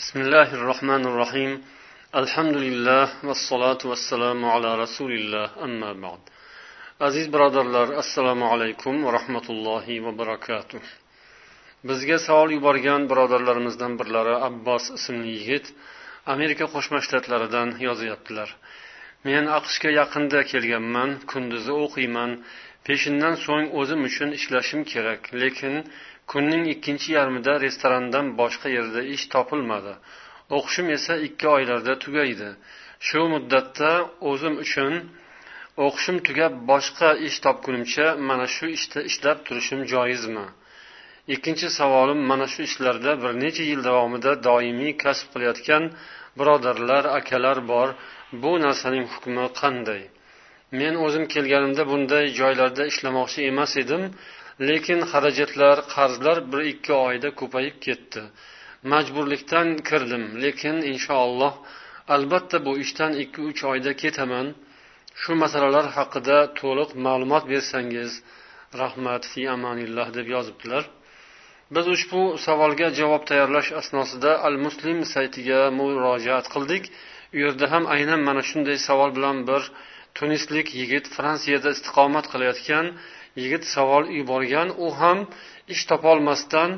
بسم الله الرحمن الرحيم الحمد لله والصلاة والسلام على رسول الله أما بعد aziz birodarlar assalomu alaykum va rahmatullohi va barakatuh bizga savol yuborgan birodarlarimizdan birlari abbos ismli yigit amerika qo'shma shtatlaridan yozyaptilar men aqshga yaqinda kelganman kunduzi o'qiyman peshindan so'ng o'zim uchun ishlashim kerak lekin kunning ikkinchi yarmida restorandan boshqa yerda ish topilmadi. O'qishim esa ikki oylarda tugaydi. Shu muddatda o'zim uchun o'qishim tugab boshqa ish topgunimcha mana shu ishda ishlab turishim joizmi? Ikkinchi savolim mana shu ishlarda bir necha yil davomida doimiy kasb qilayotgan birodarlar akalar bor. Bu narsaning hukmi qanday? Men o'zim kelganimda bunday joylarda ishlamoqchi emas edim. Lekin xarajatlar qarzlar bir ikki oyda ko'payib ketdi. Majburlikdan kirdim lekin inshaalloh albatta bu ishdan ikki uch oyda ketaman. Shu masalalar haqida to'liq ma'lumot bersangiz rahmat fi amanilloh deb yozibdilar. Biz ushbu savolga javob tayyorlash asnosida al muslim saytiga murojaat qildik. U yerda ham aynan mana shunday savol bilan bir tunislik yigit fransiyada istiqomat qilayotgan yigit savol yuborgan u ham ish topolmasdan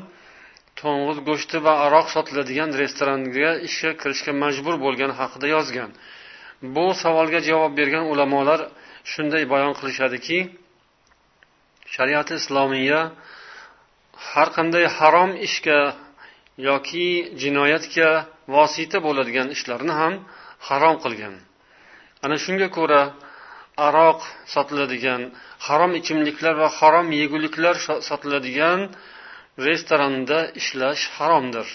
to'ng'iz go'shti va aroq sotiladigan restoranga ishga kirishga majbur bo'lgani haqida yozgan. Bu savolga javob bergan ulamolar shunday bayon qilishadiki shariati islomiya har qanday harom ishga yoki jinoyatga vosita bo'ladigan ishlarni ham harom qilgan. Ana shunga ko'ra aroq sotiladigan harom ichimliklar va harom yeguliklar sotiladigan restoranda ishlash haromdir.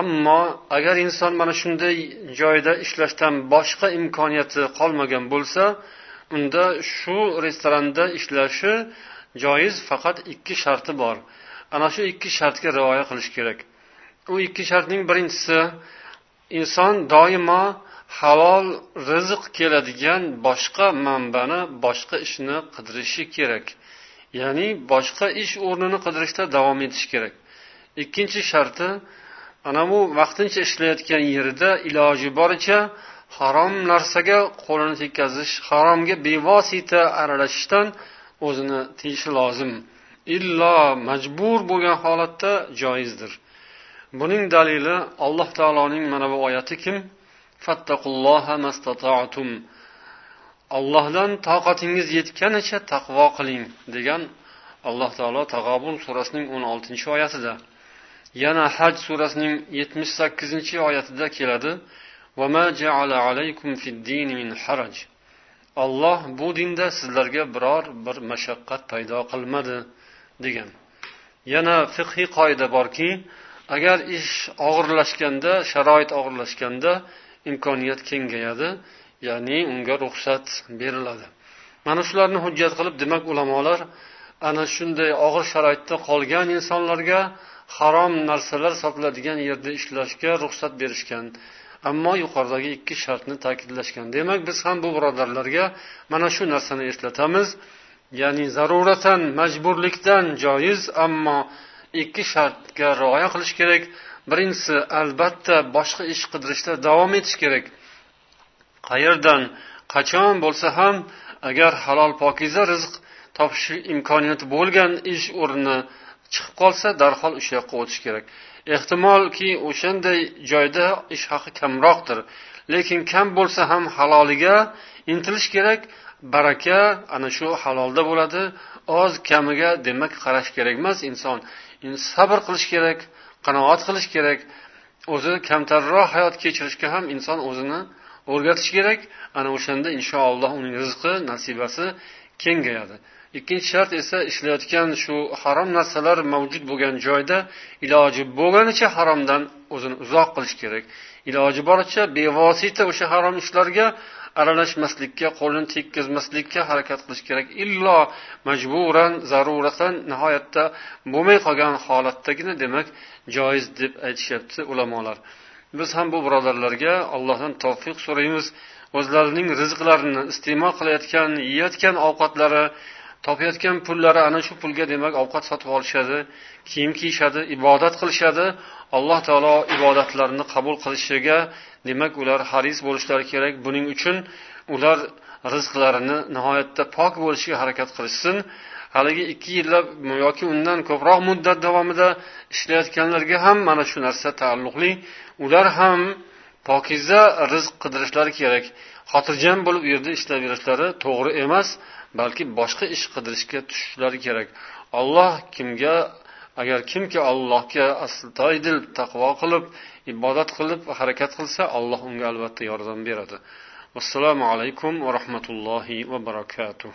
Ammo agar inson mana shunday joyda ishlashdan boshqa imkoniyati qolmagan bo'lsa unda shu restoranda ishlashi joiz faqat ikki sharti bor. Ana shu ikki shartga rioya qilish kerak. U ikki shartning birinchisi inson doimo halol rizq keladigan boshqa manbani boshqa ishni qidirishi kerak. Ya'ni boshqa ish o'rnini qidirishda davom etish kerak. Ikkinchi sharti ana bu vaqtincha ishlayotgan yerida iloji boricha harom narsaga qo'lini tekkazish haromga bevosita aralashishdan o'zini tiyishi lozim. Illo majbur bo'lgan holatda joizdir. Buning dalili alloh taoloning mana bu oyati kim? Oyatikim ollohdan toqatingiz yetganicha taqvo qiling degan alloh taolo tag'obun surasining o'n oltinchi oyatida. Yana haj surasining yetmish sakkizinchi oyatida keladi olloh bu dinda sizlarga biror bir mashaqqat paydo qilmadi degan. Yana fiqhiy qoida borki agar ish og'irlashganda sharoit og'irlashganda imkoniyat kengayadi ya'ni unga ruxsat beriladi. Mana shularni hujjat qilib demak ulamolar ana shunday og'ir sharoitda qolgan insonlarga harom narsalar sotiladigan yerda ishlashga ruxsat berishgan. Ammo yuqoridagi ikki shartni ta'kidlashgan. Demak biz ham bu birodarlarga mana shu narsani eslatamiz. Ya'ni zaruratan majburlikdan joiz ammo ikki shartga rioya qilish kerak. Birinchisi albatta boshqa ish qidirishda davom etish kerak. Qayerdan qachon bo'lsa ham agar halol pokiza rizq topish imkoniyati bo'lgan ish o'rni chiqib qolsa darhol o'sha yoqqa o'tish kerak. Ehtimolki o'shanday joyda ish haqi kamroqdir. Lekin kam bo'lsa ham haloliga intilish kerak baraka ana shu halolda bo'ladi. Oz kamiga demak qarash kerak emas inson sabr qilish kerak. Qanoat qilish kerak o'zi kamtarroq hayot kechirishga ham inson o'zini o'rgatish kerak. Ana o'shanda inshaalloh uning rizqi nasibasi kengayadi. Ikkinchi shart esa ishlayotgan shu harom narsalar mavjud bo'lgan joyda iloji bo'lganicha haromdan o'zini uzoq qilish kerak. Iloji boricha bevosita o'sha harom ishlarga aralashmaslikka qo'lini tekkizmaslikka harakat qilish kerak. Illo majburan zaruratan nihoyatda bo'lmay qolgan holatdagina demak joiz deb aytishyapti ulamolar. Biz ham bu birodarlarga allohdan tavfiq so'raymiz. O'zlarining rizqlarini iste'mol qilayotgan yeyayotgan ovqatlari topayotgan pullari ana shu pulga demak ovqat sotib olishadi kiyim kiyishadi ibodat qilishadi. Alloh taolo ibodatlarini qabul qilishiga demak ular haris bo'lishlari kerak. Buning uchun ular rizqlarini nihoyatda pok bo'lishga harakat qilishsin. Haligi ikki yillab yoki undan ko'proq muddat davomida ishlayotganlarga ham mana shu narsa taalluqli. Ular ham pokiza rizq qidirishlari kerak. Xotirjam bo'lib u yerda ishlayverishlari to'g'ri emas balki boshqa ish qidirishga tushishlari kerak. Olloh kimga agar kimki allohga astoydil taqvo qilib ibodat qilib harakat qilsa alloh unga albatta yordam beradi. Assalomu alaykum va rahmatullohi va barakatuh.